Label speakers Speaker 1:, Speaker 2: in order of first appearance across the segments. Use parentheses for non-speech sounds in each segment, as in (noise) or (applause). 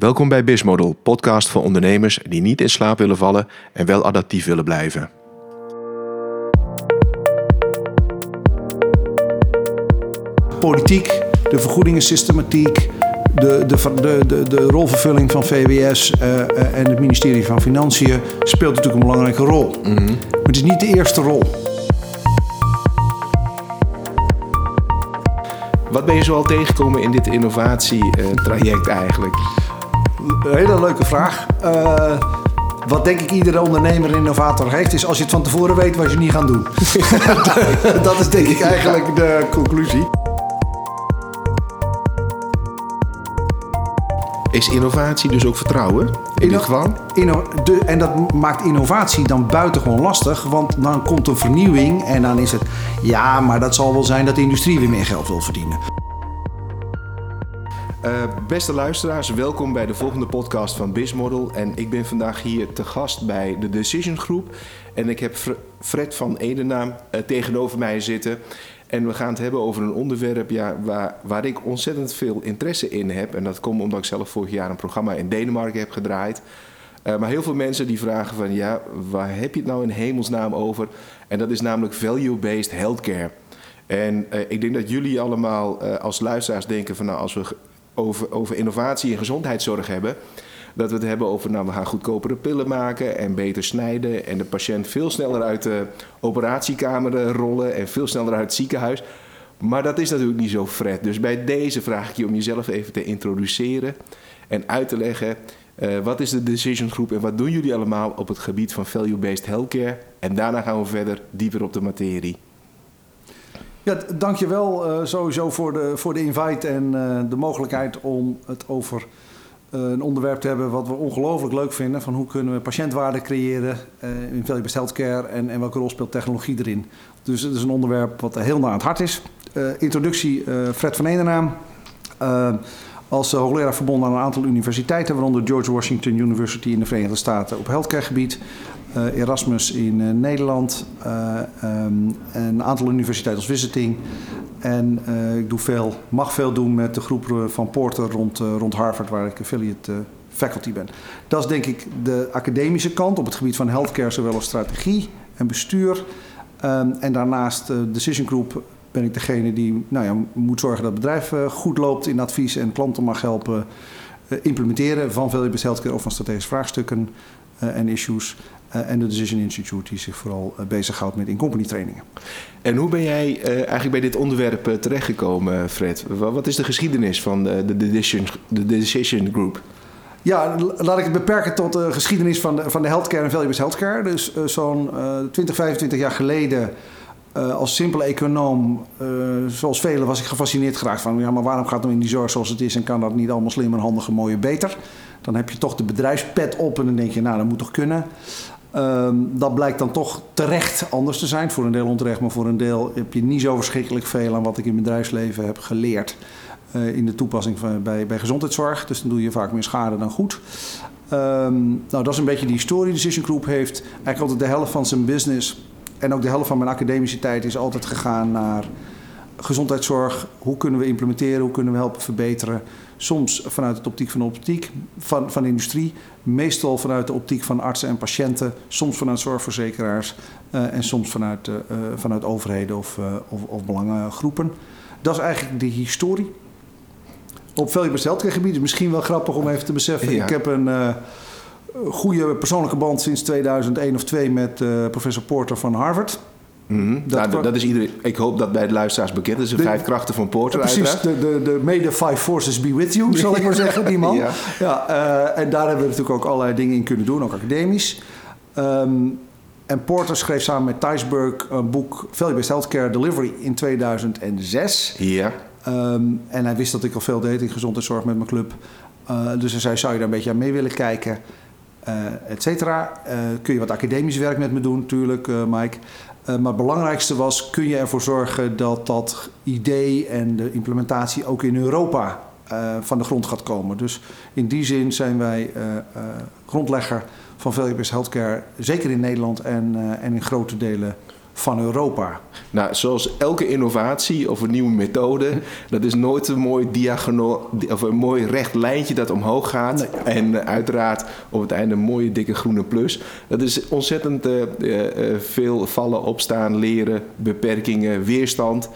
Speaker 1: Welkom bij Bismodel, podcast voor ondernemers die niet in slaap willen vallen en wel adaptief willen blijven.
Speaker 2: Politiek, de vergoedingensystematiek, de, de, de, de, de rolvervulling van VWS uh, uh, en het ministerie van Financiën speelt natuurlijk een belangrijke rol. Mm -hmm. Maar het is niet de eerste rol.
Speaker 1: Wat ben je zoal tegengekomen in dit innovatietraject eigenlijk?
Speaker 2: Een hele leuke vraag. Uh, wat denk ik iedere ondernemer en innovator heeft, is als je het van tevoren weet wat je niet gaat doen. (laughs) (laughs) dat is denk ik eigenlijk de conclusie.
Speaker 1: Is innovatie dus ook vertrouwen? In dit geval?
Speaker 2: De, en dat maakt innovatie dan buitengewoon lastig, want dan komt een vernieuwing en dan is het ja, maar dat zal wel zijn dat de industrie weer meer geld wil verdienen.
Speaker 1: Uh, beste luisteraars, welkom bij de volgende podcast van Bizmodel. En ik ben vandaag hier te gast bij de Decision Groep. En ik heb Fred van Edenaam uh, tegenover mij zitten. En we gaan het hebben over een onderwerp ja, waar, waar ik ontzettend veel interesse in heb. En dat komt omdat ik zelf vorig jaar een programma in Denemarken heb gedraaid. Uh, maar heel veel mensen die vragen van ja, waar heb je het nou in hemelsnaam over? En dat is namelijk value-based healthcare. En ik denk dat jullie allemaal als luisteraars denken van nou, als we over, over innovatie en gezondheidszorg hebben, dat we het hebben over, nou, we gaan goedkopere pillen maken en beter snijden. En de patiënt veel sneller uit de operatiekamer rollen en veel sneller uit het ziekenhuis. Maar dat is natuurlijk niet zo fret. Dus bij deze vraag ik je om jezelf even te introduceren en uit te leggen. Uh, wat is de Decision Groep en wat doen jullie allemaal op het gebied van value-based healthcare? En daarna gaan we verder dieper op de materie.
Speaker 2: Ja, dankjewel uh, sowieso voor de, voor de invite en uh, de mogelijkheid om het over uh, een onderwerp te hebben wat we ongelooflijk leuk vinden. Van hoe kunnen we patiëntwaarde creëren in value-based healthcare en, en welke rol speelt technologie erin. Dus het is een onderwerp wat heel na aan het hart is. introductie Fred van Enenaam. als hoogleraar verbonden aan een aantal universiteiten, waaronder George Washington University in de Verenigde Staten op healthcaregebied. Uh, Erasmus in uh, Nederland, uh, um, een aantal universiteiten als visiting. En ik doe veel, mag veel doen met de groep van Porter rond, rond Harvard, waar ik affiliate faculty ben. Dat is denk ik de academische kant op het gebied van healthcare, zowel als strategie en bestuur. Um, en daarnaast Decision Group ben ik degene die nou ja, moet zorgen dat het bedrijf goed loopt in advies en klanten mag helpen implementeren van value-based healthcare of van strategische vraagstukken en issues. Uh, en de Decision Institute die zich vooral uh, bezighoudt met in-company trainingen.
Speaker 1: En hoe ben jij uh, eigenlijk bij dit onderwerp terechtgekomen, Fred? Wat is de geschiedenis van de, de, Decision, de Decision Group?
Speaker 2: Ja, laat ik het beperken tot de geschiedenis van de, van de healthcare en value-based healthcare. Dus zo'n 20, 25 jaar geleden als simpele econoom, zoals velen, was ik gefascineerd geraakt van... ja, maar waarom gaat het nou in die zorg zoals het is en kan dat niet allemaal slimmer, handiger, mooier, beter? Dan heb je toch de bedrijfspet op en dan denk je, nou, dat moet toch kunnen. Um, dat blijkt dan toch terecht anders te zijn. Voor een deel onterecht, maar voor een deel heb je niet zo verschrikkelijk veel aan wat ik in mijn bedrijfsleven heb geleerd. Uh, in de toepassing van, bij, bij gezondheidszorg. Dus dan doe je vaak meer schade dan goed. Um, nou, dat is een beetje die historie. Decision Group heeft eigenlijk altijd de helft van zijn business en ook de helft van mijn academische tijd is altijd gegaan naar gezondheidszorg. Hoe kunnen we implementeren? Hoe kunnen we helpen verbeteren? Soms vanuit de optiek van de optiek van, van de industrie. Meestal vanuit de optiek van artsen en patiënten. Soms vanuit zorgverzekeraars. Uh, en soms vanuit, uh, vanuit overheden of, uh, of, of belangengroepen. Dat is eigenlijk de historie. Op gebied is misschien wel grappig om even te beseffen. Ja. Ik heb een goede persoonlijke band sinds 2001 of 2 met professor Porter van Harvard.
Speaker 1: Mm -hmm. dat, nou, dat, is iedereen. Ik hoop dat bij de luisteraars bekend is. De, de vijf krachten van Porter.
Speaker 2: Precies, de, de, de May the Five Forces be with you, zal ik maar (laughs) zeggen, die man. ja. ja uh, en daar hebben we natuurlijk ook allerlei dingen in kunnen doen, ook academisch. Um, en Porter schreef samen met Thijsburg een boek Value-Based Healthcare Delivery in 2006.
Speaker 1: Ja.
Speaker 2: Um, en hij wist dat ik al veel deed in gezondheidszorg met mijn club. Uh, dus hij zei, zou je daar een beetje aan mee willen kijken? Uh, et cetera. Uh, kun je wat academisch werk met me doen, natuurlijk, Mike. Uh, maar het belangrijkste was, kun je ervoor zorgen dat dat idee en de implementatie ook in Europa uh, van de grond gaat komen. Dus in die zin zijn wij uh, grondlegger van value-based healthcare, zeker in Nederland en, en in grote delen van Europa.
Speaker 1: Nou, zoals elke innovatie of een nieuwe methode, dat is nooit een mooi diagonaal of een mooi recht lijntje dat omhoog gaat. En uh, uiteraard op het einde een mooie dikke groene plus. Dat is ontzettend uh, uh, veel vallen, opstaan, leren, beperkingen, weerstand.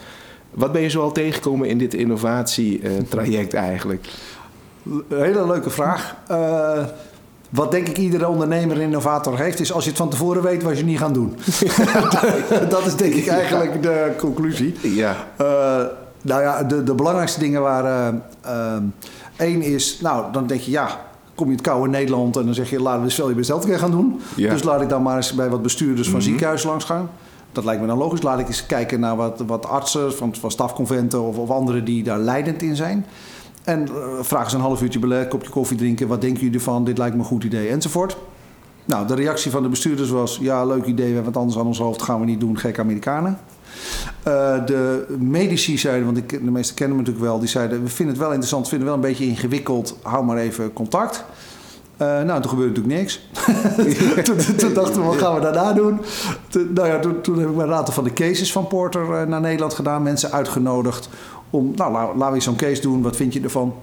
Speaker 1: Wat ben je zoal tegengekomen in dit innovatietraject eigenlijk?
Speaker 2: Hele leuke vraag. Wat denk ik iedere ondernemer en innovator heeft, is als je het van tevoren weet, wat je niet gaan doen. (laughs) dat is denk ik eigenlijk de conclusie.
Speaker 1: Ja.
Speaker 2: Uh, nou ja, de, de belangrijkste dingen waren. Eén uh, is, nou, dan denk je ja. Kom je het koude Nederland en dan zeg je, laten we de je zelf gaan doen. Ja. Dus laat ik dan maar eens bij wat bestuurders van mm -hmm. ziekenhuizen langs gaan. Dat lijkt me dan logisch. Laat ik eens kijken naar wat, wat artsen van, van stafconventen of, of anderen die daar leidend in zijn. En uh, vraag eens een half uurtje bellen, kopje koffie drinken. Wat denken jullie ervan? Dit lijkt me een goed idee, enzovoort. Nou, de reactie van de bestuurders was... ja, leuk idee, we hebben wat anders aan ons hoofd. Gaan we niet doen, gekke Amerikanen. Uh, de medici zeiden, want ik, de meesten kennen me natuurlijk wel... die zeiden, we vinden het wel interessant, vinden het wel een beetje ingewikkeld. Hou maar even contact. Uh, nou, toen gebeurde natuurlijk niks. (laughs) toen, dachten we, wat gaan we daarna doen? Toen, nou ja, toen, toen heb ik mijn raad van de cases van Porter naar Nederland gedaan. Mensen uitgenodigd om, nou, laten we zo'n case doen. Wat vind je ervan?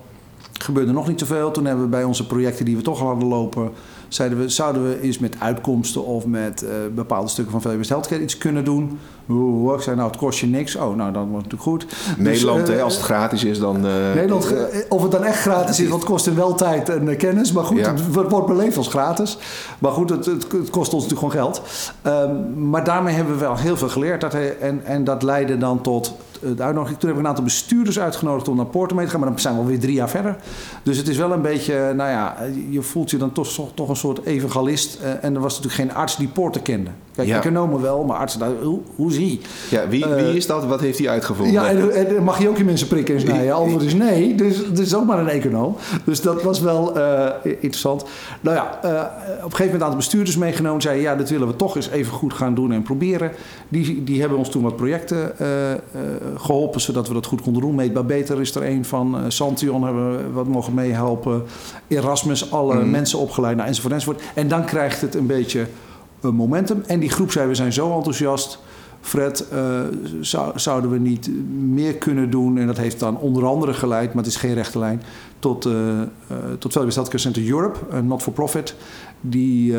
Speaker 2: Gebeurde nog niet zoveel. Toen hebben we bij onze projecten die we toch al hadden lopen... zeiden we, zouden we eens met uitkomsten of met uh, bepaalde stukken van VWS Healthcare iets kunnen doen? Oeh, ik zei, nou, het kost je niks. Oh, nou, dan wordt het natuurlijk goed.
Speaker 1: Nederland, dus, uh, hè, als het gratis is, dan... Uh,
Speaker 2: Nederland, of het dan echt gratis is, want het kost wel tijd en kennis. Maar goed, ja. het wordt beleefd als gratis. Maar goed, het, het, het kost ons natuurlijk gewoon geld. Um, maar daarmee hebben we wel heel veel geleerd. Dat, en, en dat leidde dan tot de uitnodiging. Toen heb ik een aantal bestuurders uitgenodigd om naar Porto mee te gaan. Maar dan zijn we alweer drie jaar verder. Dus het is wel een beetje, nou ja, je voelt je dan toch, toch een soort evangelist. en er was natuurlijk geen arts die Porto kende. Kijk, ja. economen wel, maar artsen, nou, hoe, hoe zie
Speaker 1: Ja, wie, wie is dat? Wat heeft hij uitgevonden?
Speaker 2: Ja, en, en mag je ook je mensen prikken en snijden? (laughs) Antwoord is nee, dus het is ook maar een econoom. Dus dat was wel uh, interessant. Nou ja, uh, op een gegeven moment een aantal bestuurders meegenomen. Zeiden, ja, dat willen we toch eens even goed gaan doen en proberen. Die, die hebben ons toen wat projecten uh, geholpen, zodat we dat goed konden doen. Meetbaar Beter is er een van. Santion hebben we wat mogen meehelpen. Erasmus, alle mm. mensen opgeleid, nou, enzovoort, enzovoort. En dan krijgt het een beetje een momentum. En die groep zei, we zijn zo enthousiast... Fred, uh, zou, zouden we niet meer kunnen doen? En dat heeft dan onder andere geleid, maar het is geen rechte lijn, tot, uh, uh, tot Healthcare Center Europe, een not-for-profit, die,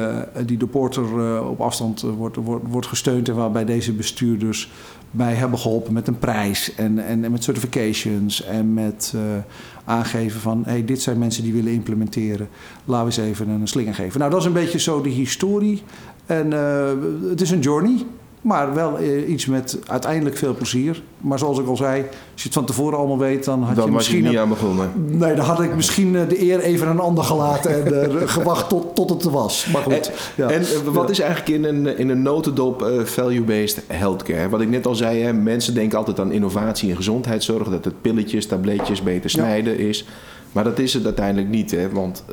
Speaker 2: die door Porter op afstand wordt, wordt, wordt gesteund en waarbij deze bestuurders bij hebben geholpen met een prijs en, en, en met certifications en met aangeven van hey, dit zijn mensen die willen implementeren. Laten we eens even een slinger geven. Nou, dat is een beetje zo de historie. En het is een journey. Maar wel eh, iets met uiteindelijk veel plezier. Maar zoals ik al zei, als je het van tevoren allemaal weet, dan had
Speaker 1: dan
Speaker 2: je misschien.
Speaker 1: Je niet aan begonnen.
Speaker 2: Nee, dan had ik misschien eh, de eer even aan een ander gelaten en uh, (laughs) gewacht tot, tot het er was. Maar goed.
Speaker 1: En, ja. en wat is eigenlijk in een, in een notendop uh, value-based healthcare? Wat ik net al zei, hè, mensen denken altijd aan innovatie en gezondheidszorg. Dat het pilletjes, tabletjes beter snijden ja. is. Maar dat is het uiteindelijk niet. Hè? Want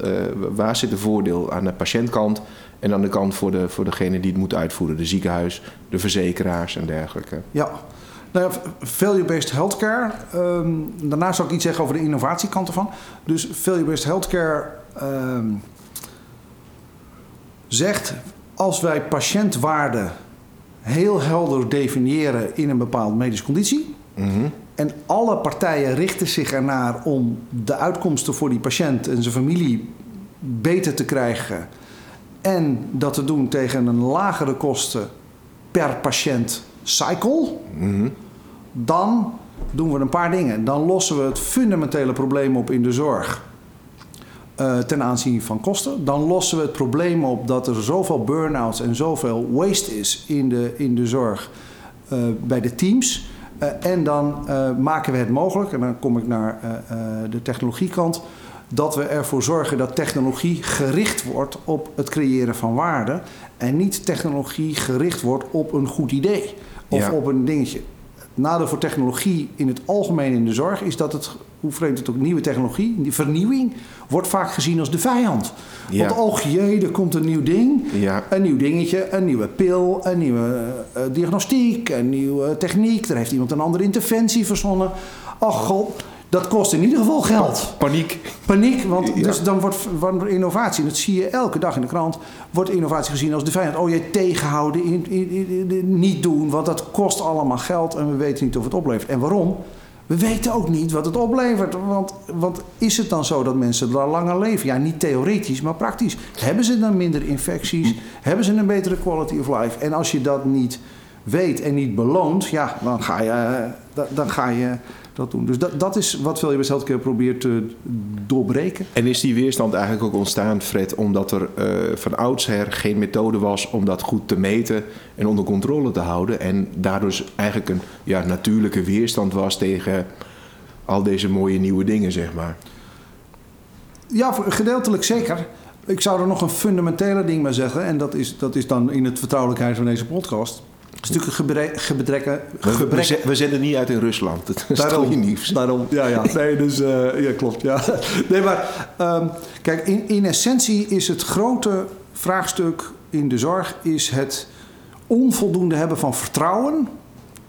Speaker 1: waar zit het voordeel aan de patiëntkant? En aan de kant voor, de, voor degene die het moet uitvoeren, de ziekenhuis, de verzekeraars en dergelijke.
Speaker 2: Ja, nou ja, value-based healthcare. Um, daarna zal ik iets zeggen over de innovatiekant ervan. Dus value-based healthcare um, zegt als wij patiëntwaarde heel helder definiëren in een bepaalde medische conditie. Mm -hmm. En alle partijen richten zich ernaar om de uitkomsten voor die patiënt en zijn familie beter te krijgen en dat te doen tegen een lagere kosten per patiënt cycle, mm-hmm. dan doen we een paar dingen. Dan lossen we het fundamentele probleem op in de zorg. Uh, ten aanzien van kosten. Dan lossen we het probleem op dat er zoveel burn-outs en zoveel waste is in de, in de zorg uh, bij de teams. Uh, en dan maken we het mogelijk, en dan kom ik naar de technologiekant dat we ervoor zorgen dat technologie gericht wordt op het creëren van waarde en niet technologie gericht wordt op een goed idee of ja. op een dingetje. Nadeel voor technologie in het algemeen in de zorg is dat het, hoe vreemd het ook, nieuwe technologie, die vernieuwing, wordt vaak gezien als de vijand. Ja. Want oh jee, er komt een nieuw ding,
Speaker 1: ja.
Speaker 2: een nieuw dingetje, een nieuwe pil, een nieuwe uh, diagnostiek, een nieuwe techniek. Er heeft iemand een andere interventie verzonnen. Oh god, Dat kost in ieder geval geld.
Speaker 1: Paniek.
Speaker 2: Paniek, want
Speaker 1: Ja.
Speaker 2: dus dan wordt, wordt innovatie, en dat zie je elke dag in de krant, wordt innovatie gezien als de vijand. Oh, je tegenhouden, in, in- in- niet doen, want dat kost allemaal geld en we weten niet of het oplevert. En waarom? We weten ook niet wat het oplevert. Want, want is het dan zo dat mensen er langer leven? Ja, niet theoretisch, maar praktisch. Hebben ze dan minder infecties? Hebben ze een betere quality of life? En als je dat niet weet en niet beloont, ja, dan ga je, eh, da- dan ga je dat doen. Dus dat, dat is wat Valuable Healthcare probeert te doorbreken.
Speaker 1: En is die weerstand eigenlijk ook ontstaan, Fred, omdat er eh, van oudsher geen methode was om dat goed te meten en onder controle te houden? En daardoor dus eigenlijk een ja, natuurlijke weerstand was tegen al deze mooie nieuwe dingen, zeg maar.
Speaker 2: Ja, gedeeltelijk zeker. Ik zou er nog een fundamentele ding bij zeggen. En dat is, dat is dan in het vertrouwelijkheid van deze podcast. Stukken.
Speaker 1: We, we,
Speaker 2: gebrek-
Speaker 1: we zenden niet uit in Rusland. Dat is
Speaker 2: Daarom,
Speaker 1: niet nieuws.
Speaker 2: daarom, ja, ja. (laughs) Nee, dus, eh, ja, klopt, ja. Nee, maar, ehm, kijk, in, in essentie is het grote vraagstuk in de zorg... is het onvoldoende hebben van vertrouwen...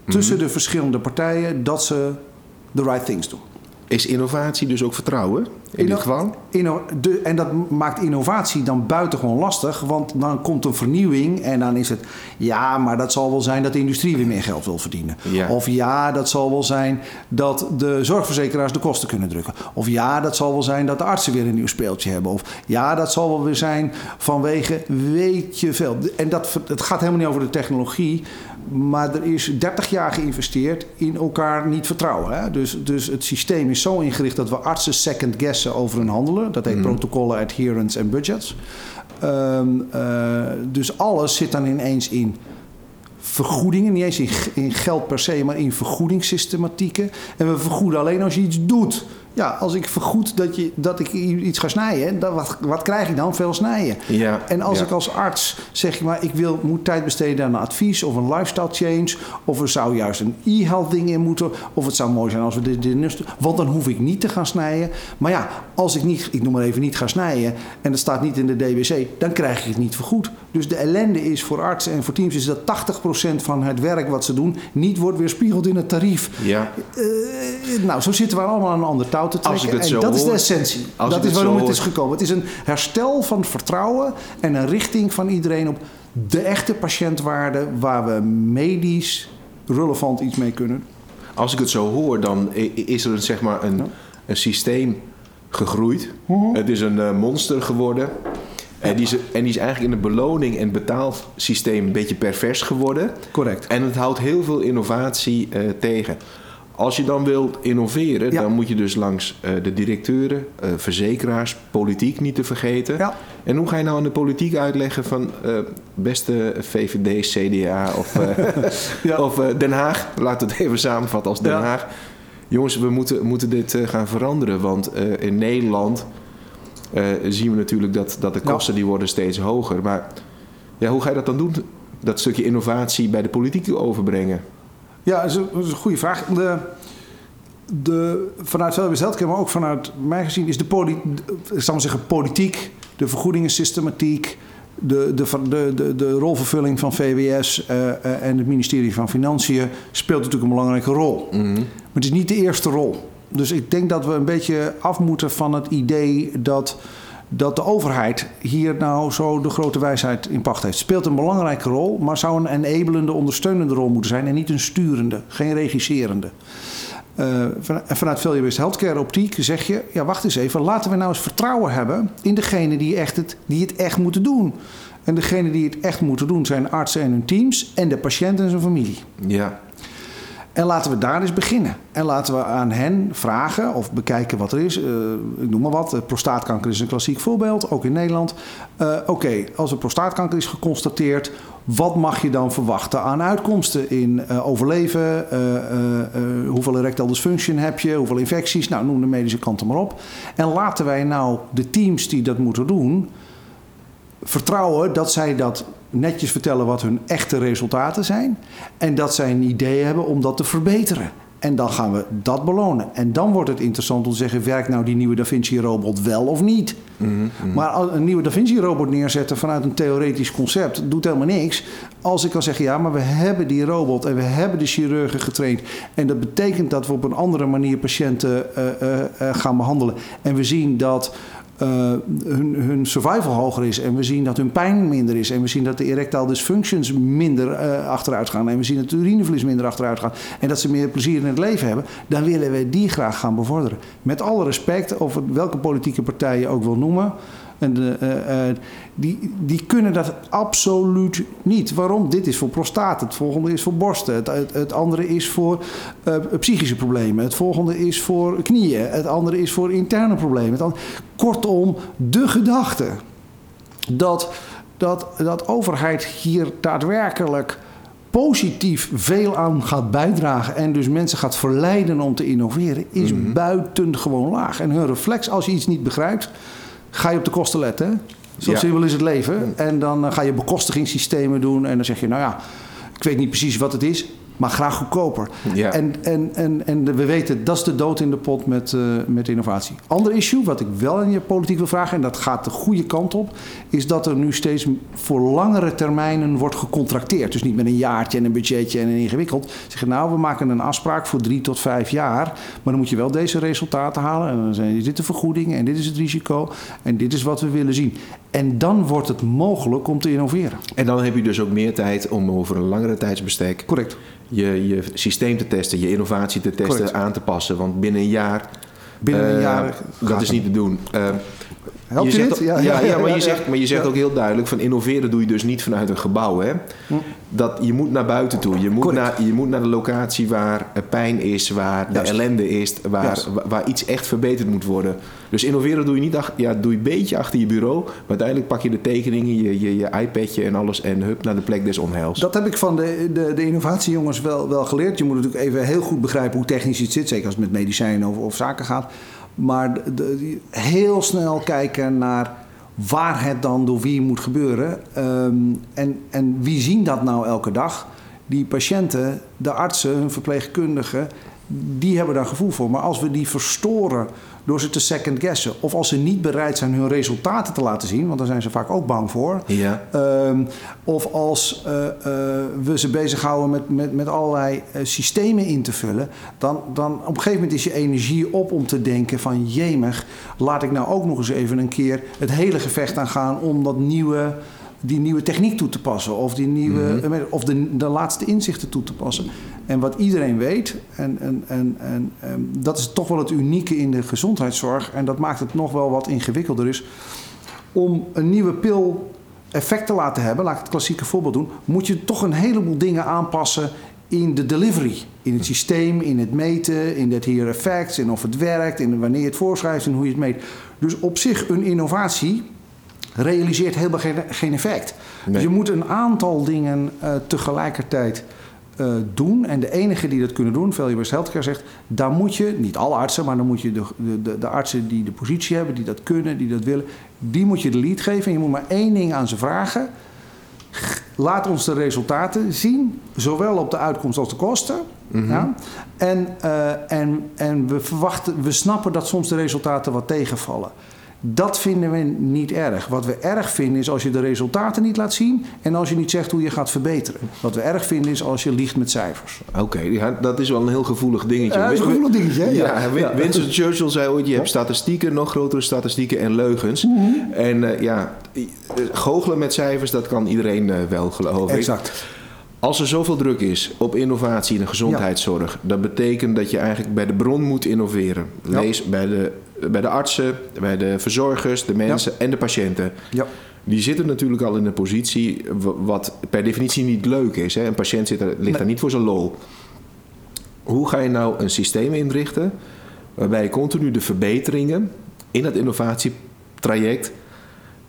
Speaker 2: tussen de verschillende partijen dat ze the right things doen.
Speaker 1: Is innovatie dus ook vertrouwen? In dit geval?
Speaker 2: De, en dat maakt innovatie dan buitengewoon lastig, want dan komt een vernieuwing en dan is het ja, maar dat zal wel zijn dat de industrie weer meer geld wil verdienen.
Speaker 1: Ja.
Speaker 2: Of ja, dat zal wel zijn dat de zorgverzekeraars de kosten kunnen drukken. Of ja, dat zal wel zijn dat de artsen weer een nieuw speeltje hebben. Of ja, dat zal wel weer zijn vanwege weet je veel. En dat, het gaat helemaal niet over de technologie, maar er is 30 jaar geïnvesteerd in elkaar niet vertrouwen. Hè? Dus, dus het systeem is zo ingericht dat we artsen second guessen over hun handelen. Dat heet protocollen, adherence en budgets. Ehm, eh, dus alles zit dan ineens in vergoedingen. Niet eens in, in geld per se, maar in vergoedingssystematieken. En we vergoeden alleen als je iets doet. Ja, als ik vergoed dat, je, dat ik iets ga snijden, dan wat, wat krijg ik dan? Veel snijden.
Speaker 1: Ja,
Speaker 2: En als
Speaker 1: ja.
Speaker 2: ik als arts zeg, maar ik wil, moet tijd besteden aan een advies of een lifestyle change, of er zou juist een e-health ding in moeten, of het zou mooi zijn als we dit, dit, dit- want dan hoef ik niet te gaan snijden. Maar ja, als ik niet, ik noem maar even niet ga snijden en het staat niet in de DBC, dan krijg ik het niet vergoed. Dus de ellende is voor artsen en voor teams is dat 80% van het werk wat ze doen niet wordt weerspiegeld in het tarief.
Speaker 1: Ja.
Speaker 2: Eh, nou, zo zitten we allemaal aan een ander touw te trekken.
Speaker 1: Als ik het
Speaker 2: en dat is de
Speaker 1: hoor-
Speaker 2: essentie. dat is waarom het is
Speaker 1: hoor-
Speaker 2: gekomen. Het is een herstel van vertrouwen en een richting van iedereen op de echte patiëntwaarde waar we medisch relevant iets mee kunnen.
Speaker 1: Als ik het zo hoor, dan is er een, zeg maar een, een systeem gegroeid. Het is een eh, monster geworden. En die, is, en die is eigenlijk in het beloning- en betaalsysteem een beetje pervers geworden.
Speaker 2: Correct.
Speaker 1: En het houdt heel veel innovatie eh, tegen. Als je dan wilt innoveren,
Speaker 2: Ja.
Speaker 1: dan moet je dus langs eh, de directeuren, eh, verzekeraars, politiek niet te vergeten.
Speaker 2: Ja.
Speaker 1: En hoe ga je nou aan de politiek uitleggen van beste VVD, CDA of, (laughs)
Speaker 2: Ja.
Speaker 1: of Den Haag? Laten we het even samenvatten als Den. Haag. Jongens, we moeten, moeten dit gaan veranderen, want in Nederland eh, zien we natuurlijk dat, dat de kosten die worden steeds hoger. Maar ja, hoe ga je dat dan doen? Dat stukje innovatie bij de politiek overbrengen?
Speaker 2: Ja, dat is een, dat is een goede vraag. De, de, vanuit Velbis Healthcare, maar ook vanuit mij gezien, is de, poli, de, ik zal maar zeggen, politiek, de vergoedingensystematiek, de, de, de, de, de rolvervulling van VWS eh, eh, en het ministerie van Financiën speelt natuurlijk een belangrijke rol. Maar het is niet de eerste rol. Dus ik denk dat we een beetje af moeten van het idee dat, dat de overheid hier nou zo de grote wijsheid in pacht heeft. Speelt een belangrijke rol, maar zou een enabelende, ondersteunende rol moeten zijn en niet een sturende, geen regisserende. En vanuit Value-Based Healthcare optiek zeg je, ja wacht eens even, laten we nou eens vertrouwen hebben in degene die, echt het, die het echt moeten doen. En degene die het echt moeten doen zijn artsen en hun teams en de patiënt en zijn familie.
Speaker 1: Ja,
Speaker 2: En laten we daar eens beginnen. En laten we aan hen vragen of bekijken wat er is. Eh, ik noem maar wat. eh, Prostaatkanker is een klassiek voorbeeld, ook in Nederland. Eh, Oké, als er prostaatkanker is geconstateerd, wat mag je dan verwachten aan uitkomsten in overleven? hoeveel erectile dysfunction heb je? Hoeveel infecties? Nou, noem de medische kant er maar op. En laten wij nou de teams die dat moeten doen, vertrouwen dat zij dat netjes vertellen wat hun echte resultaten zijn. En dat zij een idee hebben om dat te verbeteren. En dan gaan we dat belonen. En dan wordt het interessant om te zeggen: werkt nou die nieuwe Da Vinci-robot wel of niet?
Speaker 1: Mhm, mhm.
Speaker 2: Maar een nieuwe Da Vinci-robot neerzetten vanuit een theoretisch concept doet helemaal niks. Als ik kan zeggen: ja, maar we hebben die robot en we hebben de chirurgen getraind. En dat betekent dat we op een andere manier patiënten eh, eh, eh, gaan behandelen. En we zien dat. Eh, hun, hun survival hoger is en we zien dat hun pijn minder is en we zien dat de erectile dysfunctions minder eh, achteruit gaan en we zien dat het urineverlies minder achteruit gaat en dat ze meer plezier in het leven hebben, dan willen we die graag gaan bevorderen. Met alle respect over welke politieke partij je ook wil noemen. En de, eh, die, die kunnen dat absoluut niet. Waarom? Dit is voor prostaat, het volgende is voor borsten, het, het, het andere is voor eh, psychische problemen, het volgende is voor knieën, het andere is voor interne problemen. Het Kortom, de gedachte dat, dat, dat overheid hier daadwerkelijk positief veel aan gaat bijdragen en dus mensen gaat verleiden om te innoveren, is buitengewoon laag. En hun reflex, als je iets niet begrijpt, ga je op de kosten letten. Zo
Speaker 1: Ja.
Speaker 2: simpel is het leven. En dan eh, ga je bekostigingssystemen doen en dan zeg je, nou ja, ik weet niet precies wat het is, maar graag goedkoper.
Speaker 1: Ja.
Speaker 2: En, en, en, en we weten, dat is de dood in de pot met, eh, met innovatie. Ander issue, wat ik wel aan je politiek wil vragen, en dat gaat de goede kant op, is dat er nu steeds voor langere termijnen wordt gecontracteerd. Dus niet met een jaartje en een budgetje en een ingewikkeld. Zeggen, nou, we maken een afspraak voor drie tot vijf jaar, maar dan moet je wel deze resultaten halen. En dan zijn dit de vergoedingen en dit is het risico en dit is wat we willen zien. En dan wordt het mogelijk om te innoveren.
Speaker 1: En dan heb je dus ook meer tijd om over een langere tijdsbestek
Speaker 2: Correct.
Speaker 1: je, je systeem te testen, je innovatie te testen,
Speaker 2: Correct.
Speaker 1: aan te passen. Want binnen een jaar,
Speaker 2: Binnen een
Speaker 1: eh,
Speaker 2: jaar
Speaker 1: dat is niet te doen. Eh,
Speaker 2: Helpt je dit? Ja,
Speaker 1: Ja, maar je (laughs) zegt, maar je zegt ook heel duidelijk van innoveren doe je dus niet vanuit een gebouw. Hè? Dat, je moet naar buiten toe. Je moet, naar, je moet naar de locatie waar pijn is, waar de
Speaker 2: Juist.
Speaker 1: ellende is, waar,
Speaker 2: Juist.
Speaker 1: waar iets echt verbeterd moet worden. Dus innoveren doe je niet ach- ja, doe je een beetje achter je bureau. Maar uiteindelijk pak je de tekeningen, je, je, je iPadje en alles en hup naar de plek des onheils.
Speaker 2: Dat heb ik van de, de, de innovatiejongens wel, wel geleerd. Je moet natuurlijk even heel goed begrijpen hoe technisch iets zit. Zeker als het met medicijnen of, of zaken gaat. Maar de- heel snel kijken naar waar het dan door wie moet gebeuren. Ehm, en, en wie zien dat nou elke dag? Die patiënten, de artsen, hun verpleegkundigen, die hebben daar gevoel voor. Maar als we die verstoren door ze te second guessen... of als ze niet bereid zijn hun resultaten te laten zien... want daar zijn ze vaak ook bang voor...
Speaker 1: Ja.
Speaker 2: Ehm, of als eh, eh, we ze bezighouden met, met, met allerlei eh, systemen in te vullen, dan, dan op een gegeven moment is je energie op om te denken van jemig, laat ik nou ook nog eens even een keer het hele gevecht aangaan om dat nieuwe, die nieuwe techniek toe te passen of, die nieuwe, eh, of de, de laatste inzichten toe te passen. En wat iedereen weet, en, en, en, en ehm, dat is toch wel het unieke in de gezondheidszorg en dat maakt het nog wel wat ingewikkelder is om een nieuwe pil effect te laten hebben, laat ik het klassieke voorbeeld doen, moet je toch een heleboel dingen aanpassen in de delivery. In het systeem, in het meten, in het hier effects, in of het werkt, in wanneer je het voorschrijft en hoe je het meet. Dus op zich een innovatie realiseert helemaal geen, geen effect.
Speaker 1: Nee.
Speaker 2: Dus je moet een aantal dingen eh, tegelijkertijd eh, doen. En de enige die dat kunnen doen, Value Based Healthcare zegt, daar moet je, niet alle artsen, maar dan moet je de, de, de, artsen die de positie hebben, die dat kunnen, die dat willen, die moet je de lead geven. En je moet maar één ding aan ze vragen. Laat ons de resultaten zien, zowel op de uitkomst als de kosten. ja? En, eh, en, en we verwachten, we snappen dat soms de resultaten wat tegenvallen. Dat vinden we niet erg. Wat we erg vinden is als je de resultaten niet laat zien en als je niet zegt hoe je gaat verbeteren. Wat we erg vinden is als je liegt met cijfers.
Speaker 1: Oké, ja, dat is wel een heel gevoelig dingetje.
Speaker 2: Ja, dat is een gevoelig dingetje, hè?
Speaker 1: Ja,
Speaker 2: Ja.
Speaker 1: Win-
Speaker 2: Ja.
Speaker 1: Winston Churchill zei ooit, je hebt statistieken, nog grotere statistieken en leugens.
Speaker 2: Mhm.
Speaker 1: En eh, ja, goochelen met cijfers, dat kan iedereen eh, wel geloven.
Speaker 2: Exact.
Speaker 1: Als er zoveel druk is op innovatie in de gezondheidszorg, dat betekent dat je eigenlijk bij de bron moet innoveren.
Speaker 2: Ja.
Speaker 1: Lees bij de, bij de artsen, bij de verzorgers, de mensen en de patiënten.
Speaker 2: Ja.
Speaker 1: Die zitten natuurlijk al in een positie wa- wat per definitie niet leuk is. Hè? Een patiënt zit er, ligt
Speaker 2: Nee.
Speaker 1: daar niet voor zijn lol. Hoe ga je nou een systeem inrichten waarbij je continu de verbeteringen in dat innovatietraject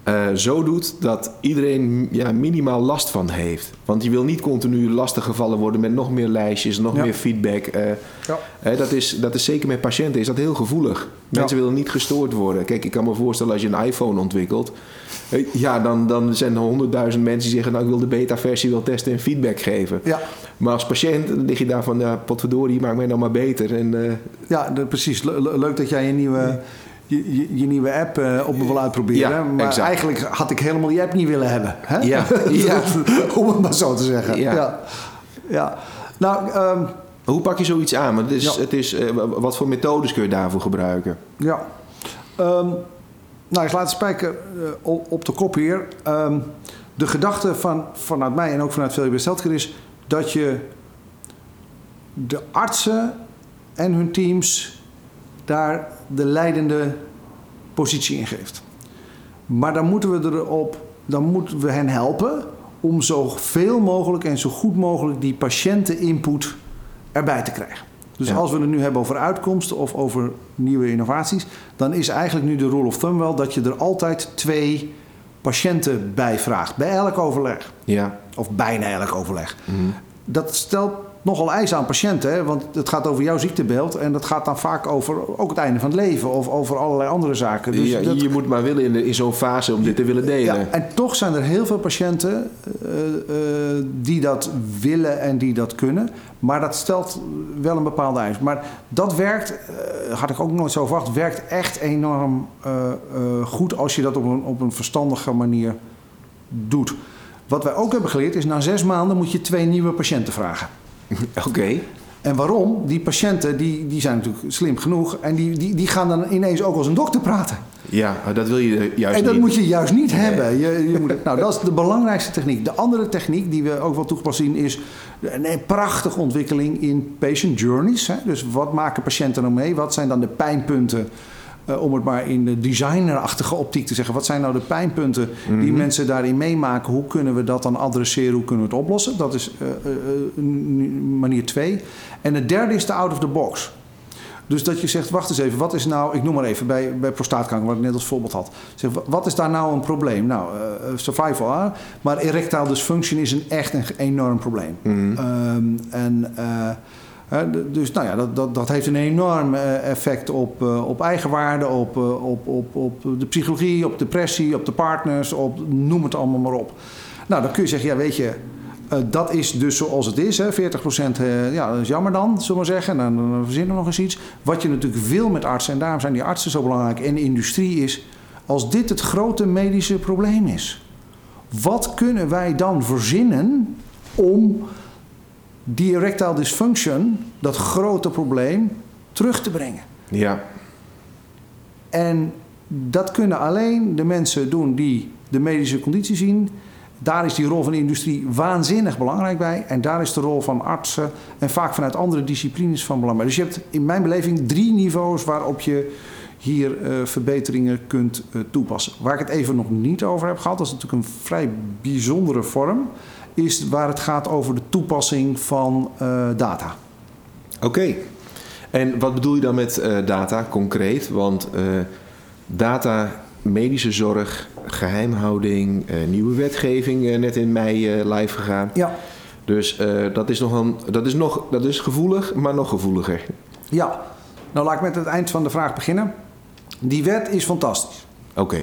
Speaker 1: eh, zo doet dat iedereen ja, minimaal last van heeft. Want je wil niet continu lastiggevallen worden met nog meer lijstjes, nog
Speaker 2: Ja.
Speaker 1: meer feedback. eh,
Speaker 2: Ja.
Speaker 1: dat, is, dat is zeker met patiënten is dat heel gevoelig. Mensen willen niet gestoord worden. Kijk, ik kan me voorstellen als je een iPhone ontwikkelt. Ja, dan, dan zijn er honderdduizend mensen die zeggen... nou, ik wil de beta-versie wel testen en feedback geven.
Speaker 2: Ja,
Speaker 1: Maar als patiënt dan lig je daar van... ja, potverdorie, maak mij nou maar beter. En, eh,
Speaker 2: ja de- precies. Le- le- leuk dat jij je nieuwe, je, je, je nieuwe app eh, op me wil uitproberen.
Speaker 1: Ja,
Speaker 2: maar
Speaker 1: exact.
Speaker 2: eigenlijk had ik helemaal die app niet willen hebben. Hè?
Speaker 1: Ja, (laughs) ja. (laughs)
Speaker 2: Om het maar zo te zeggen.
Speaker 1: Ja.
Speaker 2: Ja. Nou, ehm,
Speaker 1: hoe pak je zoiets aan? Want het is, het is, eh, wat voor methodes kun je daarvoor gebruiken?
Speaker 2: Ja. Ehm, nou, ik laat het spijker eh, op, op de kop hier. Ehm, de gedachte van, vanuit mij en ook vanuit veel Healthcare is dat je de artsen en hun teams daar de leidende positie in geeft. Maar dan moeten we erop, dan moeten we hen helpen om zoveel mogelijk en zo goed mogelijk die patiënteninput erbij te krijgen. Dus
Speaker 1: Ja.
Speaker 2: als we het nu hebben over uitkomsten of over nieuwe innovaties, dan is eigenlijk nu de rule of thumb wel dat je er altijd twee patiënten bij vraagt. Bij elk overleg.
Speaker 1: Ja.
Speaker 2: Of bijna elk overleg. Dat stelt nogal eisen aan patiënten, hè? want het gaat over jouw ziektebeeld en dat gaat dan vaak over ook het einde van het leven of over allerlei andere zaken. Dus
Speaker 1: ja,
Speaker 2: dat-
Speaker 1: Je moet maar willen in, in zo'n fase om dit te willen delen.
Speaker 2: ja, en toch zijn er heel veel patiënten eh, eh, die dat willen en die dat kunnen. Maar dat stelt wel een bepaalde eis. Maar dat werkt, eh, had ik ook nooit zo verwacht, werkt echt enorm goed als je dat op een, op een verstandige manier doet. Wat wij ook hebben geleerd is, na zes maanden moet je twee nieuwe patiënten vragen. (laughs)
Speaker 1: Oké.
Speaker 2: En waarom? Die patiënten die, die zijn natuurlijk slim genoeg en die, die, die gaan dan ineens ook als een dokter praten.
Speaker 1: Ja, dat wil je juist
Speaker 2: En dat
Speaker 1: niet.
Speaker 2: moet je juist niet hebben. Je, je moet, (laughs) nou, dat is de belangrijkste techniek. De andere techniek die we ook wel toegepast zien is een, een prachtige ontwikkeling in patient journeys. Hè. Dus wat maken patiënten nou mee? Wat zijn dan de pijnpunten? Eh, om het maar in de designerachtige optiek te zeggen. Wat zijn nou de pijnpunten die mensen daarin meemaken? Hoe kunnen we dat dan adresseren? Hoe kunnen we het oplossen? Dat is eh, eh, manier twee. En het derde is de out of the box. Dus dat je zegt, wacht eens even, wat is nou, ik noem maar even bij, bij prostaatkanker, wat ik net als voorbeeld had. Zeg, wa- wat is daar nou een probleem? Nou, survival, hè? maar erectile dysfunction is een echt een enorm probleem.
Speaker 1: Mhm.
Speaker 2: Ehm, en, dus nou ja, dat, dat, dat heeft een enorm eh, effect op, eh, op eigenwaarde, op, eh, op, op, op de psychologie, op depressie, op de partners, op noem het allemaal maar op. Nou, dan kun je zeggen, ja weet je, dat is dus zoals het is. Hè. 40% eh, ja, dat is jammer dan, zullen we maar zeggen. Dan, dan verzinnen we nog eens iets. Wat je natuurlijk wil met artsen, en daarom zijn die artsen zo belangrijk, en de industrie is, als dit het grote medische probleem is, wat kunnen wij dan verzinnen om die erectile dysfunction, dat grote probleem, terug te brengen?
Speaker 1: Ja.
Speaker 2: En dat kunnen alleen de mensen doen die de medische conditie zien. Daar is die rol van de industrie waanzinnig belangrijk bij. En daar is de rol van artsen en vaak vanuit andere disciplines van belang bij. Dus je hebt in mijn beleving drie niveaus waarop je hier eh, verbeteringen kunt eh, toepassen. Waar ik het even nog niet over heb gehad, dat is natuurlijk een vrij bijzondere vorm, is waar het gaat over de toepassing van eh, data.
Speaker 1: Oké. En wat bedoel je dan met eh, data concreet? Want eh, data, medische zorg, geheimhouding, eh, nieuwe wetgeving net in mei live gegaan.
Speaker 2: Ja,
Speaker 1: Dus dat, is nog een, dat, is nog, dat is gevoelig, maar nog gevoeliger.
Speaker 2: ja. Nou, laat ik met het eind van de vraag beginnen. Die wet is fantastisch.
Speaker 1: Oké.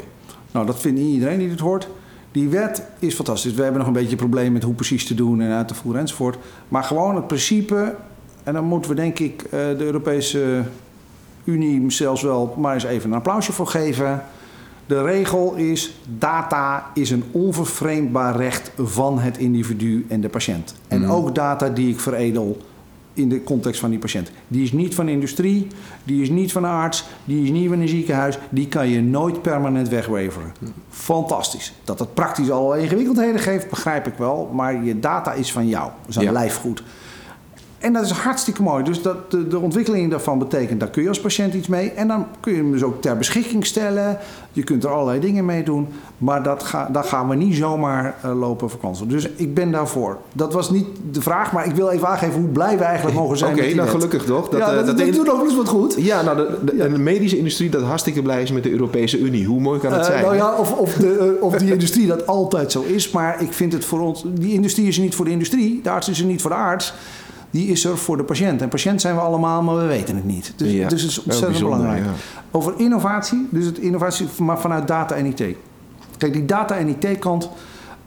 Speaker 2: Nou, dat vindt niet iedereen die dit hoort. Die wet is fantastisch. We hebben nog een beetje probleem met hoe precies te doen en uit te voeren enzovoort. Maar gewoon het principe, en dan moeten we denk ik eh, de Europese Unie zelfs wel maar eens even een applausje voor geven. De regel is, data is een onvervreemdbaar recht van het individu en de patiënt. En
Speaker 1: Mhm.
Speaker 2: ook data die ik veredel in de context van die patiënt. Die is niet van industrie, die is niet van een arts, die is niet van een ziekenhuis. Die kan je nooit permanent wegweveren. Fantastisch. Dat het praktisch al ingewikkeldheden geeft, begrijp ik wel. Maar je data is van jou. Een
Speaker 1: Ja.
Speaker 2: lijfgoed. En dat is hartstikke mooi. Dus dat, de, de ontwikkeling daarvan betekent, daar kun je als patiënt iets mee. En dan kun je hem dus ook ter beschikking stellen. Je kunt er allerlei dingen mee doen. Maar dat ga, daar gaan we niet zomaar uh, lopen verkanselen. Dus ik ben daarvoor. Dat was niet de vraag, maar ik wil even aangeven hoe blij we eigenlijk mogen zijn.
Speaker 1: Oké, nou gelukkig toch.
Speaker 2: Dat, ja, dat, uh, dat, dat doet ook eens wat goed.
Speaker 1: Ja, nou, de, de, ja. de, medische industrie dat hartstikke blij is met de Europese Unie. Hoe mooi kan het
Speaker 2: uh,
Speaker 1: zijn?
Speaker 2: Nou ja, of, of, de, of die industrie dat altijd zo is. Maar ik vind het voor ons... Die industrie is er niet voor de industrie. De arts is er niet voor de arts die is er voor de patiënt. En patiënt zijn we allemaal, maar we weten het niet. Dus,
Speaker 1: ja,
Speaker 2: dus het is ontzettend belangrijk. Ja. Over innovatie, dus het innovatie maar vanuit data en IT. Kijk, die data en IT-kant,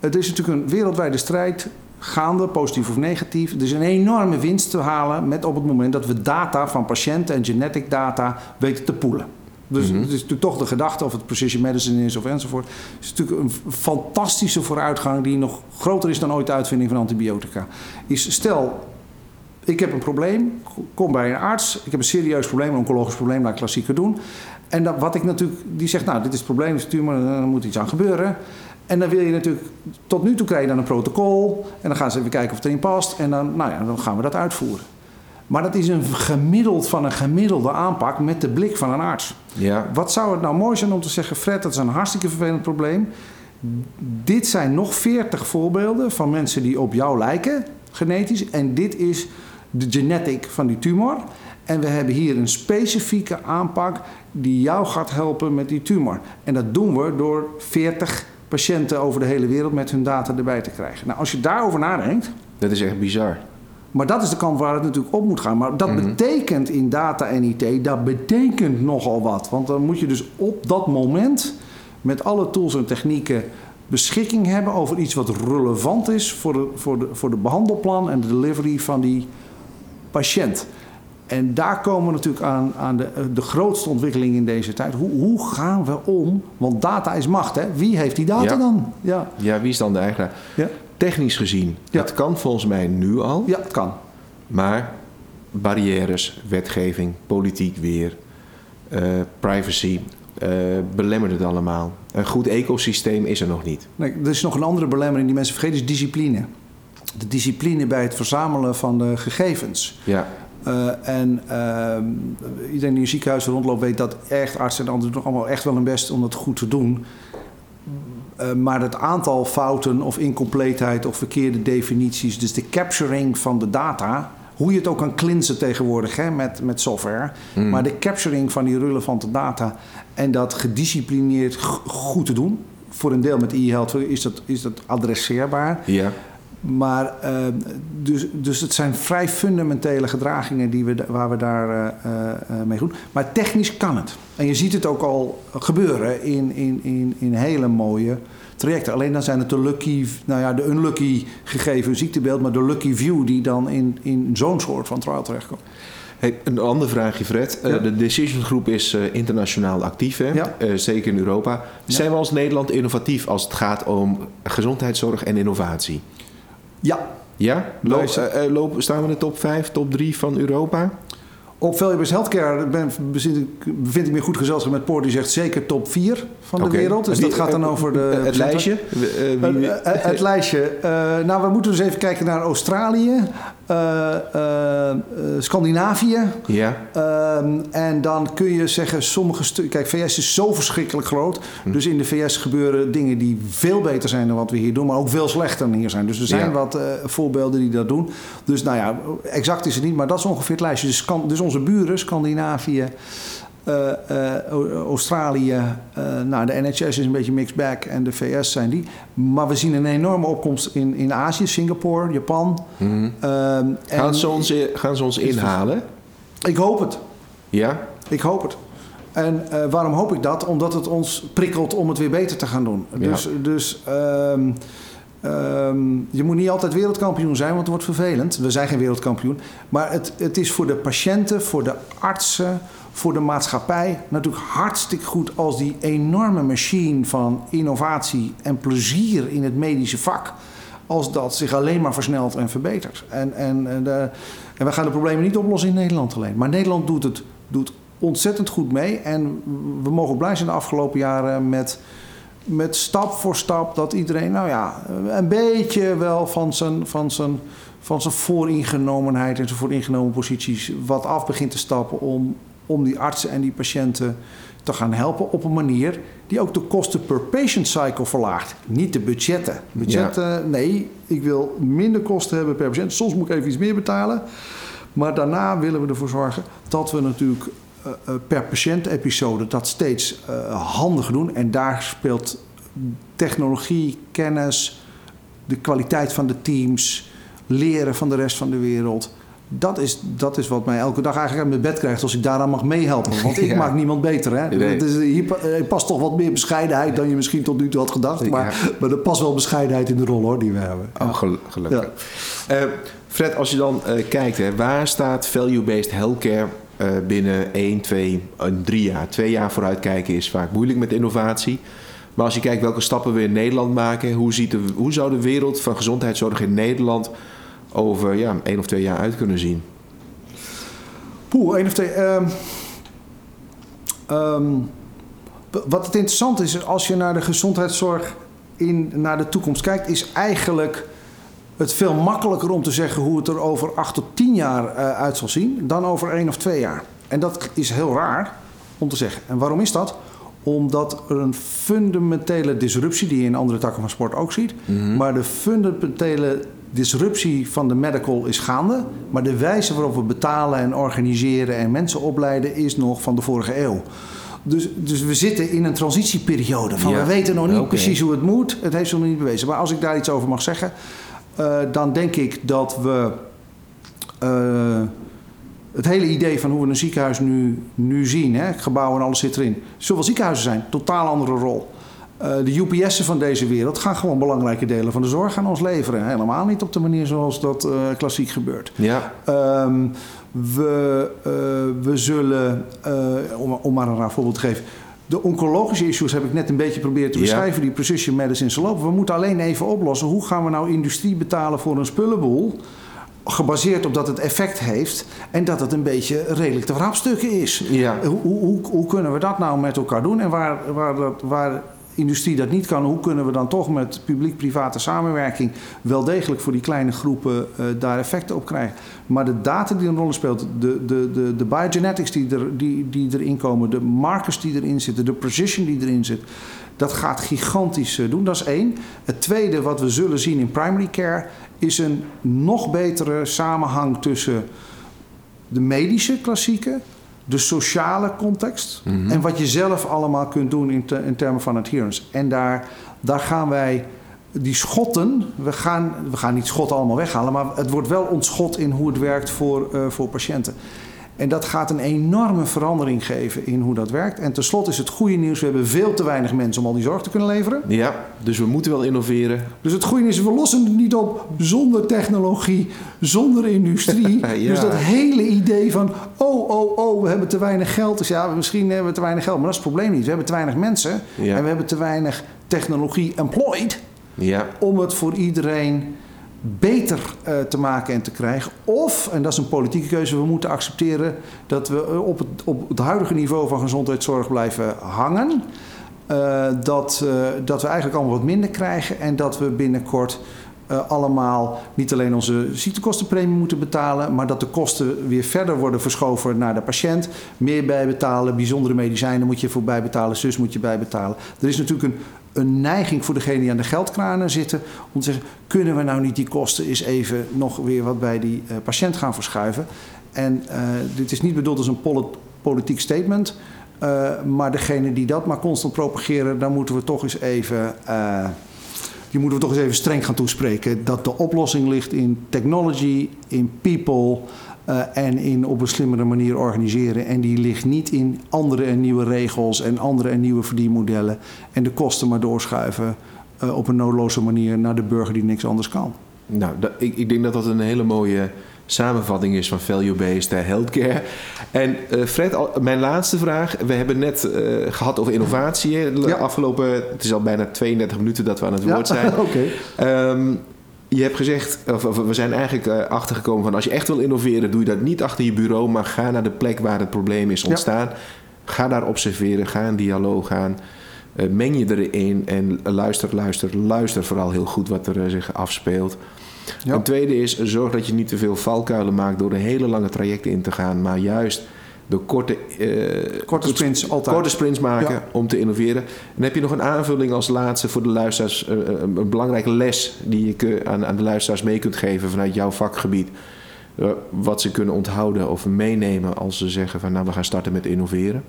Speaker 2: het is natuurlijk een wereldwijde strijd gaande, positief of negatief. Er is een enorme winst te halen met op het moment dat we data van patiënten en genetic data weten te poelen. Dus mm -hmm. het is natuurlijk toch de gedachte of het precision medicine is of enzovoort. Het is natuurlijk een fantastische vooruitgang die nog groter is dan ooit de uitvinding van antibiotica. Is stel, ik heb een probleem, kom bij een arts. Ik heb een serieus probleem, een oncologisch probleem, laat ik klassieker doen. En dan, wat ik natuurlijk, die zegt, nou, dit is het probleem, is tumor, er moet iets aan gebeuren. En dan wil je natuurlijk, tot nu toe krijg je dan een protocol. En dan gaan ze even kijken of het erin past. En dan, nou ja, dan gaan we dat uitvoeren. Maar dat is een gemiddeld van een gemiddelde aanpak met de blik van een arts.
Speaker 1: Ja.
Speaker 2: Wat zou het nou mooi zijn om te zeggen, Fred, dat is een hartstikke vervelend probleem. Dit zijn nog 40 voorbeelden van mensen die op jou lijken, genetisch. En dit is de genetic van die tumor. En we hebben hier een specifieke aanpak die jou gaat helpen met die tumor. En dat doen we door 40 patiënten over de hele wereld met hun data erbij te krijgen. Nou, als je daarover nadenkt.
Speaker 1: Dat is echt bizar.
Speaker 2: Maar dat is de kant waar het natuurlijk op moet gaan. Maar dat mm-hmm. betekent in data en IT, dat betekent nogal wat. Want dan moet je dus op dat moment met alle tools en technieken beschikking hebben over iets wat relevant is voor de, voor de, voor de behandelplan en de delivery van die patiënt. En daar komen we natuurlijk aan, aan de, de grootste ontwikkeling in deze tijd. Hoe, hoe gaan we om? Want data is macht, hè? Wie heeft die data
Speaker 1: ja.
Speaker 2: dan?
Speaker 1: Ja. ja, wie is dan de eigenaar?
Speaker 2: Ja.
Speaker 1: Technisch gezien,
Speaker 2: Ja.
Speaker 1: het kan volgens mij nu al.
Speaker 2: Ja, het kan.
Speaker 1: Maar barrières, wetgeving, politiek weer, eh, privacy, eh, belemmert het allemaal. Een goed ecosysteem is er nog niet.
Speaker 2: Nee, er is nog een andere belemmering die mensen vergeten, is discipline. De discipline bij het verzamelen van de gegevens.
Speaker 1: Ja.
Speaker 2: Uh, en uh, iedereen die in een ziekenhuis rondloopt weet dat echt artsen en anderen doen allemaal echt wel hun best om dat goed te doen. Uh, maar het aantal fouten of incompleetheid of verkeerde definities, dus de capturing van de data, hoe je het ook kan cleansen tegenwoordig hè, met, met software,
Speaker 1: Mm.
Speaker 2: maar de capturing van die relevante data en dat gedisciplineerd goed te doen. Voor een deel met e-health is dat, is dat adresseerbaar.
Speaker 1: Ja.
Speaker 2: Maar uh, dus, dus het zijn vrij fundamentele gedragingen die we, waar we daar uh, uh, mee doen. Maar technisch kan het. En je ziet het ook al gebeuren in, in, in, in hele mooie trajecten. Alleen dan zijn het de lucky, nou ja, de unlucky gegeven ziektebeeld, maar de lucky view die dan in, in zo'n soort van trial terechtkomt.
Speaker 1: Hey, een ander vraagje, Fred.
Speaker 2: Ja.
Speaker 1: Uh, de Decision Groep is uh, internationaal actief, hè?
Speaker 2: Ja.
Speaker 1: Uh, zeker in Europa.
Speaker 2: Ja.
Speaker 1: Zijn we als Nederland innovatief als het gaat om gezondheidszorg en innovatie?
Speaker 2: Ja.
Speaker 1: Ja? Loop,
Speaker 2: Wij-
Speaker 1: loop, staan we in de top 5, top 3 van Europa?
Speaker 2: Op Valuables Healthcare ben, bevind, ik, me goed gezelschap met Poort. Die zegt zeker top 4 van de wereld. Dus
Speaker 1: Wie-
Speaker 2: dat gaat dan
Speaker 1: eh,
Speaker 2: over de...
Speaker 1: Het lijstje? Eh,
Speaker 2: Het,
Speaker 1: wie-
Speaker 2: het- het lijstje. Eh, nou, we moeten dus even kijken naar Australië, eh, eh, eh, Scandinavië.
Speaker 1: Ja,
Speaker 2: Ehm, en dan kun je zeggen, sommige stukken... Kijk, VS is zo verschrikkelijk groot.
Speaker 1: Hm.
Speaker 2: Dus in de VS gebeuren dingen die veel beter zijn dan wat we hier doen. Maar ook veel slechter dan hier zijn. Dus er zijn wat voorbeelden die dat doen. Dus nou ja, exact is het niet. Maar dat is ongeveer het lijstje. Dus, kan, dus onze buren, Scandinavië... eh, eh, O- Australië, eh, nou de NHS is een beetje mixed bag en de VS zijn die. Maar we zien een enorme opkomst in, in Azië, Singapore, Japan.
Speaker 1: Mhm.
Speaker 2: Ehm,
Speaker 1: gaan,
Speaker 2: en
Speaker 1: ze ons, gaan ze ons inhalen?
Speaker 2: Ik hoop het.
Speaker 1: Ja?
Speaker 2: Ik hoop het. En eh, waarom hoop ik dat? Omdat het ons prikkelt om het weer beter te gaan doen.
Speaker 1: Ja.
Speaker 2: Dus, dus ehm, ehm, je moet niet altijd wereldkampioen zijn, want het wordt vervelend. We zijn geen wereldkampioen. Maar het, het is voor de patiënten, voor de artsen, voor de maatschappij natuurlijk hartstikke goed als die enorme machine van innovatie en plezier in het medische vak. Als dat zich alleen maar versnelt en verbetert. En, en, en, de, en we gaan de problemen niet oplossen in Nederland alleen. Maar Nederland doet het doet ontzettend goed mee. En we mogen blij zijn de afgelopen jaren met, met stap voor stap dat iedereen, nou ja, een beetje wel van zijn, van zijn, van zijn vooringenomenheid en zijn vooringenomen posities wat af begint te stappen om, om die artsen en die patiënten te gaan helpen op een manier die ook de kosten per patient cycle verlaagt. Niet de budgetten. Budgetten, nee, ik wil minder kosten hebben per patiënt. Soms moet ik even iets meer betalen. Maar daarna willen we ervoor zorgen dat we natuurlijk uh, per patiënt-episode dat steeds uh, handiger doen. En daar speelt technologie, kennis, de kwaliteit van de teams, leren van de rest van de wereld. Dat is, dat is wat mij elke dag eigenlijk uit mijn bed krijgt als ik daaraan mag meehelpen. Want ik (laughs) maak niemand beter. Hè? Nee. is, hier past toch wat meer bescheidenheid dan je misschien tot nu toe had gedacht. Maar, maar er past wel bescheidenheid in de rol hoor, die we hebben.
Speaker 1: Oh, gelukkig. Uh, Fred, als je dan uh, kijkt, hè, waar staat value-based healthcare uh, binnen 1, 2, 3 jaar? Twee jaar vooruitkijken is vaak moeilijk met innovatie. Maar als je kijkt welke stappen we in Nederland maken, hoe, ziet de, hoe zou de wereld van gezondheidszorg in Nederland over ja, één of twee jaar uit kunnen zien?
Speaker 2: Poeh, één of twee. Um, um, wat het interessant is, als je naar de gezondheidszorg in, naar de toekomst kijkt, is eigenlijk het veel makkelijker om te zeggen hoe het er over acht tot tien jaar uh, uit zal zien, dan over één of twee jaar. En dat is heel raar om te zeggen. En waarom is dat? Omdat er een fundamentele disruptie, die je in andere takken van sport ook ziet, mm -hmm. maar de fundamentele disruptie van de medical is gaande. Maar de wijze waarop we betalen en organiseren en mensen opleiden is nog van de vorige eeuw. Dus, dus we zitten in een transitieperiode. Van We weten nog niet okay. precies hoe het moet. Het heeft zich nog niet bewezen. Maar als ik daar iets over mag zeggen, uh, dan denk ik dat we. Uh, het hele idee van hoe we een ziekenhuis nu, nu zien, hè, gebouw en alles zit erin. Zoveel ziekenhuizen zijn, totaal andere rol. Uh, de UPS'en van deze wereld gaan gewoon belangrijke delen van de zorg aan ons leveren. Helemaal niet op de manier zoals dat uh, klassiek gebeurt.
Speaker 1: Ja.
Speaker 2: Um, we, uh, we zullen, om, om maar een raar voorbeeld te geven. De oncologische issues heb ik net een beetje proberen te beschrijven, ja. die precision medicine lopen. We moeten alleen even oplossen. Hoe gaan we nou industrie betalen voor een spullenboel? gebaseerd op dat het effect heeft en dat het een beetje redelijk te wrapstukken is.
Speaker 1: Ja.
Speaker 2: Hoe, hoe, hoe, kunnen we dat nou met elkaar doen? En waar, waar, waar industrie dat niet kan, hoe kunnen we dan toch met publiek-private samenwerking wel degelijk voor die kleine groepen uh, daar effecten op krijgen? Maar de data die een rol speelt, de, de, de, de biogenetics die, er, die, die erin komen, de markers die erin zitten, de precision die erin zit, dat gaat gigantisch uh, doen. Dat is één. Het tweede wat we zullen zien in primary care is een nog betere samenhang tussen de medische klassieke de sociale context mm -hmm. en wat je zelf allemaal kunt doen in, te, in termen van adherence. En daar, daar gaan wij die schotten, we gaan, we gaan niet schotten allemaal weghalen, maar het wordt wel ontschot in hoe het werkt voor, uh, voor patiënten. En dat gaat een enorme verandering geven in hoe dat werkt. En tenslotte is het goede nieuws: we hebben veel te weinig mensen om al die zorg te kunnen leveren.
Speaker 1: Ja, dus we moeten wel innoveren.
Speaker 2: Dus het goede nieuws is: we lossen het niet op zonder technologie, zonder industrie. (laughs) ja. Dus dat hele idee van: oh, oh, oh, we hebben te weinig geld. Dus ja, misschien hebben we te weinig geld, maar dat is het probleem niet. We hebben te weinig mensen ja. en we hebben te weinig technologie employed
Speaker 1: ja.
Speaker 2: om het voor iedereen beter uh, te maken en te krijgen. Of, en dat is een politieke keuze, we moeten accepteren dat we op het, op het huidige niveau van gezondheidszorg blijven hangen. Uh, dat, dat we eigenlijk allemaal wat minder krijgen en dat we binnenkort allemaal niet alleen onze ziektekostenpremie moeten betalen, maar dat de kosten weer verder worden verschoven naar de patiënt. Meer bijbetalen, bijzondere medicijnen moet je voor bijbetalen, zus moet je bijbetalen. Er is natuurlijk een, een neiging voor degene die aan de geldkranen zitten om te zeggen: kunnen we nou niet die kosten eens even nog weer wat bij die uh, patiënt gaan verschuiven? En uh, dit is niet bedoeld als een polit politiek statement, maar degene die dat maar constant propageren, daar moeten we toch eens even. Die moeten we toch eens even streng gaan toespreken. Dat de oplossing ligt in technology, in people. Uh, en in op een slimmere manier organiseren. En die ligt niet in andere en nieuwe regels en andere en nieuwe verdienmodellen. En de kosten maar doorschuiven uh, op een noodloze manier naar de burger die niks anders kan.
Speaker 1: Nou, dat, ik, ik, denk dat dat een hele mooie samenvatting is van value-based healthcare. En uh, Fred, mijn laatste vraag. We hebben net gehad over innovatie. Ja. Afgelopen, het is al bijna 32 minuten dat we aan het woord
Speaker 2: ja, (laughs)
Speaker 1: zijn.
Speaker 2: okay.
Speaker 1: um, je hebt gezegd, of, of, we zijn eigenlijk uh, achtergekomen van als je echt wil innoveren, doe je dat niet achter je bureau, maar ga naar de plek waar het probleem is ontstaan. Ja. Ga daar observeren, ga in dialoog aan. Uh, meng je erin en luister, luister, luister vooral heel goed wat er zich afspeelt.
Speaker 2: Ja.
Speaker 1: Een tweede is, zorg dat je niet te veel valkuilen maakt door een hele lange trajecten in te gaan, maar juist door korte, eh,
Speaker 2: Korte sprints altijd.
Speaker 1: korte sprints maken
Speaker 2: Ja.
Speaker 1: om te innoveren. En heb je nog een aanvulling als laatste voor de luisteraars, eh, een, een belangrijke les die je aan, aan de luisteraars mee kunt geven vanuit jouw vakgebied? Eh, wat ze kunnen onthouden of meenemen als ze zeggen van nou we gaan starten met innoveren.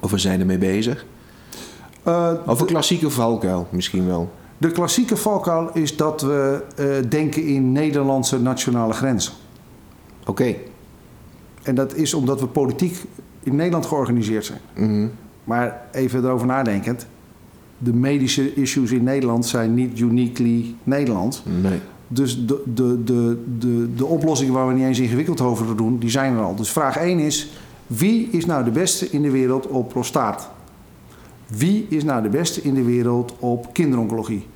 Speaker 1: Of we zijn ermee bezig.
Speaker 2: Eh,
Speaker 1: Of een klassieke valkuil misschien wel.
Speaker 2: De klassieke valkuil is dat we eh, denken in Nederlandse nationale grenzen.
Speaker 1: Oké.
Speaker 2: En dat is omdat we politiek in Nederland georganiseerd zijn.
Speaker 1: Mhm.
Speaker 2: Maar even erover nadenkend. De medische issues in Nederland zijn niet uniquely Nederlands.
Speaker 1: Nee.
Speaker 2: Dus de, de, de, de, de oplossingen waar we niet eens ingewikkeld over doen, die zijn er al. Dus vraag 1 is: wie is nou de beste in de wereld op prostaat? Wie is nou de beste in de wereld op kinderoncologie?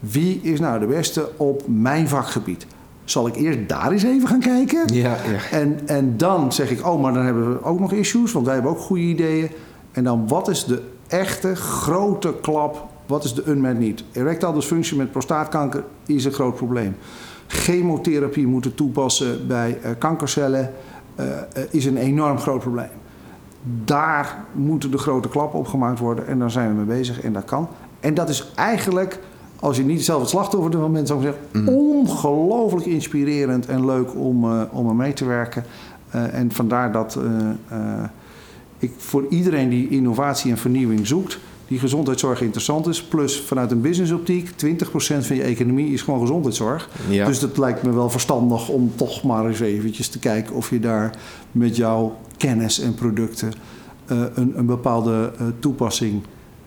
Speaker 2: Wie is nou de beste op mijn vakgebied? Zal ik eerst daar eens even gaan kijken?
Speaker 1: Ja, ja.
Speaker 2: En, en dan zeg ik, oh, maar dan hebben we ook nog issues, want wij hebben ook goede ideeën. En dan, wat is de echte grote klap? Wat is de unmet need? Erectile dysfunctie met prostaatkanker is een groot probleem. Chemotherapie moeten toepassen bij eh, kankercellen eh, eh, is een enorm groot probleem. Daar moeten de grote klappen op gemaakt worden en daar zijn we mee bezig en dat kan. En dat is eigenlijk, als je niet zelf het slachtoffer ervan bent, zou ik zeggen, ongelooflijk inspirerend en leuk om, eh, om er mee te werken. Eh, en vandaar dat eh, ik voor iedereen die innovatie en vernieuwing zoekt, die gezondheidszorg interessant is. Plus vanuit een businessoptiek, 20% van je economie is gewoon gezondheidszorg.
Speaker 1: Ja.
Speaker 2: Dus dat lijkt me wel verstandig om toch maar eens eventjes te kijken of je daar met jouw kennis en producten een, een bepaalde eh, toepassing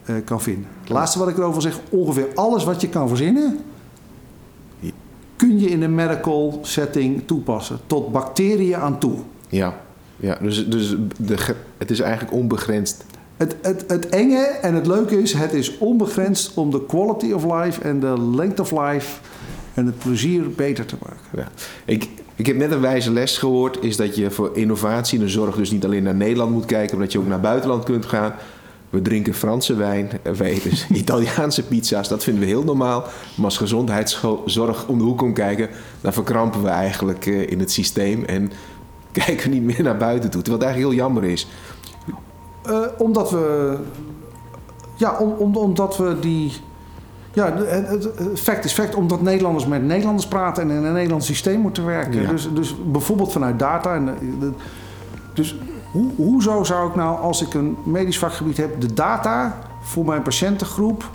Speaker 2: eh, kan vinden. Het laatste wat ik erover zeg, ongeveer alles wat je kan verzinnen, kun je in een medical setting toepassen. Tot bacteriën aan toe.
Speaker 1: Ja, ja dus, dus de, het is eigenlijk onbegrensd.
Speaker 2: Het, het, het enge en het leuke is, het is onbegrensd om de quality of life en de length of life en het plezier beter te maken.
Speaker 1: Ja. Ik, ik heb net een wijze les gehoord, is dat je voor innovatie en de zorg dus niet alleen naar Nederland moet kijken, maar dat je ook naar buitenland kunt gaan. We drinken Franse wijn, en we eten (laughs) Italiaanse pizza's, dat vinden we heel normaal. Maar als gezondheidszorg om de hoek komt kijken, dan verkrampen we eigenlijk eh, in het systeem en (laughs) kijken we niet meer naar buiten toe. Terwijl het eigenlijk heel jammer is.
Speaker 2: Eh, omdat we. Ja, om, om, omdat we die. Ja, het, fact is fact, omdat Nederlanders met Nederlanders praten en in een Nederlands systeem moeten werken.
Speaker 1: Ja.
Speaker 2: Dus, dus bijvoorbeeld vanuit data. En, eh, dus hoe, hoezo zou ik nou, als ik een medisch vakgebied heb, de data voor mijn patiëntengroep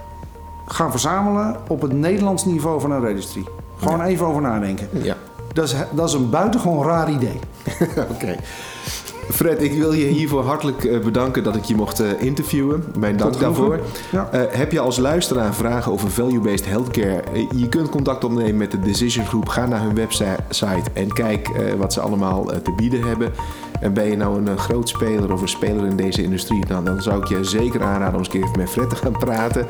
Speaker 2: gaan verzamelen op het Nederlands niveau van een registry? Gewoon even over nadenken.
Speaker 1: Ja,
Speaker 2: Dat is, dat is een buitengewoon raar idee. (laughs)
Speaker 1: oké. Fred, ik wil je hiervoor hartelijk eh, bedanken dat ik je mocht eh, interviewen. Mijn dank daarvoor.
Speaker 2: Ja.
Speaker 1: Eh, heb je als luisteraar vragen over value-based healthcare? Je kunt contact opnemen met de Decision Group. Ga naar hun website en kijk wat ze allemaal te bieden hebben. En ben je nou een groot speler of een speler in deze industrie? Nou, dan zou ik je zeker aanraden om eens een keer met Fred te gaan praten.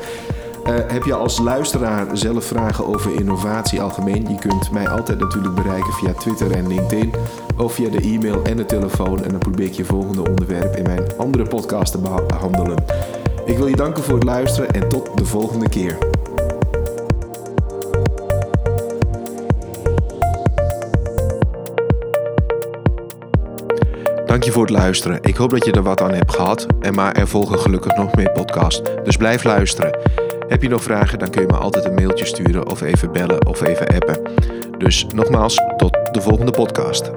Speaker 1: Eh, heb je als luisteraar zelf vragen over innovatie algemeen? Je kunt mij altijd natuurlijk bereiken via Twitter en LinkedIn. Of via de e-mail en de telefoon. En dan probeer ik je volgende onderwerp in mijn andere podcast te beha- behandelen. Ik wil je danken voor het luisteren en tot de volgende keer. Dank je voor het luisteren. Ik hoop dat je er wat aan hebt gehad. En maar er volgen gelukkig nog meer podcasts. Dus blijf luisteren. Heb je nog vragen, dan kun je me altijd een mailtje sturen of even bellen of even appen. Dus nogmaals, tot de volgende podcast.